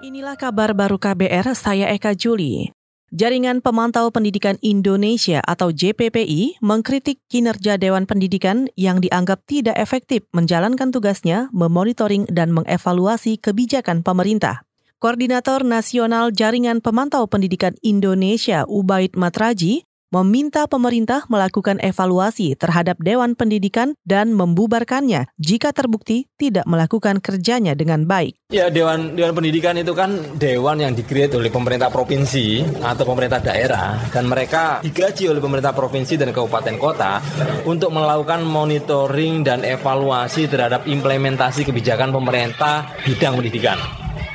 Inilah kabar baru KBR, saya Eka Juli. Jaringan Pemantau Pendidikan Indonesia atau JPPI mengkritik kinerja Dewan Pendidikan yang dianggap tidak efektif menjalankan tugasnya memonitoring dan mengevaluasi kebijakan pemerintah. Koordinator Nasional Jaringan Pemantau Pendidikan Indonesia Ubaid Matraji meminta pemerintah melakukan evaluasi terhadap Dewan Pendidikan dan membubarkannya jika terbukti tidak melakukan kerjanya dengan baik. Ya, Dewan Dewan Pendidikan itu kan dewan yang dikreat oleh pemerintah provinsi atau pemerintah daerah dan mereka digaji oleh pemerintah provinsi dan kabupaten kota untuk melakukan monitoring dan evaluasi terhadap implementasi kebijakan pemerintah bidang pendidikan.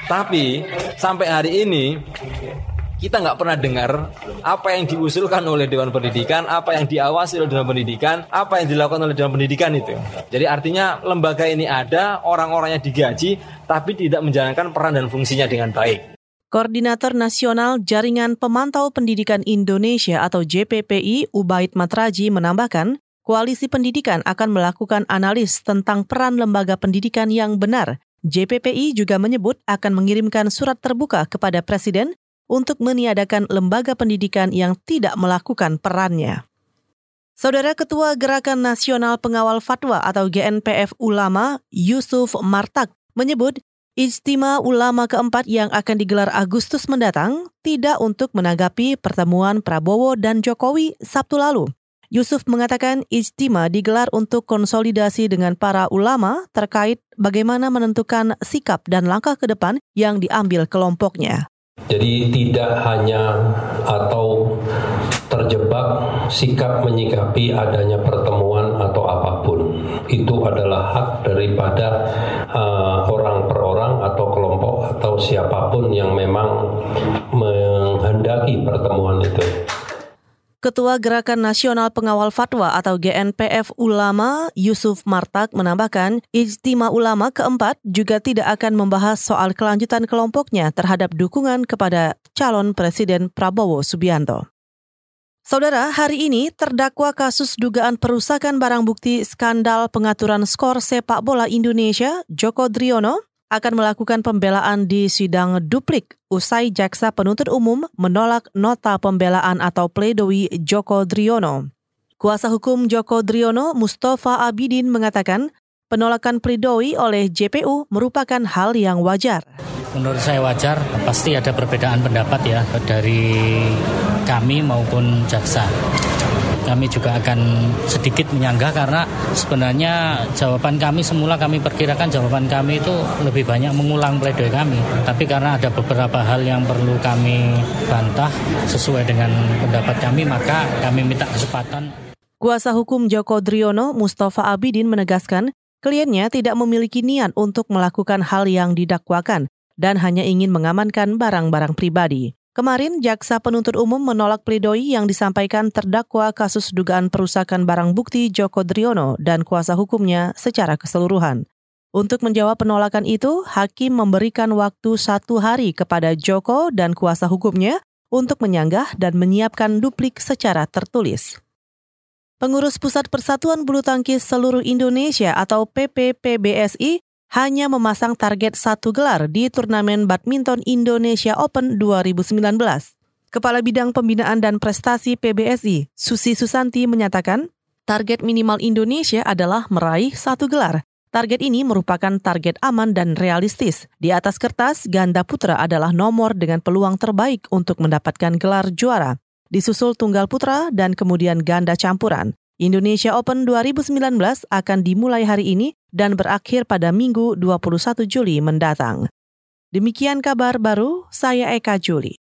Tapi sampai hari ini kita nggak pernah dengar apa yang diusulkan oleh Dewan Pendidikan, apa yang diawasi oleh Dewan Pendidikan, apa yang dilakukan oleh Dewan Pendidikan itu. Jadi artinya lembaga ini ada, orang-orangnya digaji, tapi tidak menjalankan peran dan fungsinya dengan baik. Koordinator Nasional Jaringan Pemantau Pendidikan Indonesia atau JPPI Ubaid Matraji menambahkan, Koalisi Pendidikan akan melakukan analis tentang peran lembaga pendidikan yang benar. JPPI juga menyebut akan mengirimkan surat terbuka kepada Presiden untuk meniadakan lembaga pendidikan yang tidak melakukan perannya. Saudara Ketua Gerakan Nasional Pengawal Fatwa atau GNPF Ulama, Yusuf Martak, menyebut Ijtima ulama keempat yang akan digelar Agustus mendatang tidak untuk menanggapi pertemuan Prabowo dan Jokowi Sabtu lalu. Yusuf mengatakan ijtima digelar untuk konsolidasi dengan para ulama terkait bagaimana menentukan sikap dan langkah ke depan yang diambil kelompoknya. Jadi tidak hanya atau terjebak sikap menyikapi adanya pertemuan atau apa pun. Itu adalah hak daripada uh, orang per orang atau kelompok atau siapa pun yang memang menghendaki pertemuan itu. Ketua Gerakan Nasional Pengawal Fatwa atau GNPF Ulama Yusuf Martak menambahkan, Ijtima Ulama keempat juga tidak akan membahas soal kelanjutan kelompoknya terhadap dukungan kepada calon Presiden Prabowo Subianto. Saudara, hari ini terdakwa kasus dugaan perusakan barang bukti skandal pengaturan skor sepak bola Indonesia, Joko Driono, akan melakukan pembelaan di sidang duplik usai jaksa penuntut umum menolak nota pembelaan atau pledoi Joko Driono. Kuasa hukum Joko Driono, Mustafa Abidin mengatakan penolakan pledoi oleh JPU merupakan hal yang wajar. Menurut saya wajar, pasti ada perbedaan pendapat ya dari kami maupun jaksa kami juga akan sedikit menyanggah karena sebenarnya jawaban kami semula kami perkirakan jawaban kami itu lebih banyak mengulang pledoi kami. Tapi karena ada beberapa hal yang perlu kami bantah sesuai dengan pendapat kami, maka kami minta kesempatan. Kuasa hukum Joko Driono, Mustafa Abidin menegaskan, kliennya tidak memiliki niat untuk melakukan hal yang didakwakan dan hanya ingin mengamankan barang-barang pribadi. Kemarin, Jaksa Penuntut Umum menolak pledoi yang disampaikan terdakwa kasus dugaan perusakan barang bukti Joko Driono dan kuasa hukumnya secara keseluruhan. Untuk menjawab penolakan itu, Hakim memberikan waktu satu hari kepada Joko dan kuasa hukumnya untuk menyanggah dan menyiapkan duplik secara tertulis. Pengurus Pusat Persatuan Bulu Tangkis Seluruh Indonesia atau PPPBSI hanya memasang target satu gelar di turnamen badminton Indonesia Open 2019. Kepala Bidang Pembinaan dan Prestasi PBSI, Susi Susanti menyatakan, target minimal Indonesia adalah meraih satu gelar. Target ini merupakan target aman dan realistis. Di atas kertas, ganda putra adalah nomor dengan peluang terbaik untuk mendapatkan gelar juara. Disusul tunggal putra dan kemudian ganda campuran. Indonesia Open 2019 akan dimulai hari ini dan berakhir pada Minggu 21 Juli mendatang. Demikian kabar baru, saya Eka Juli.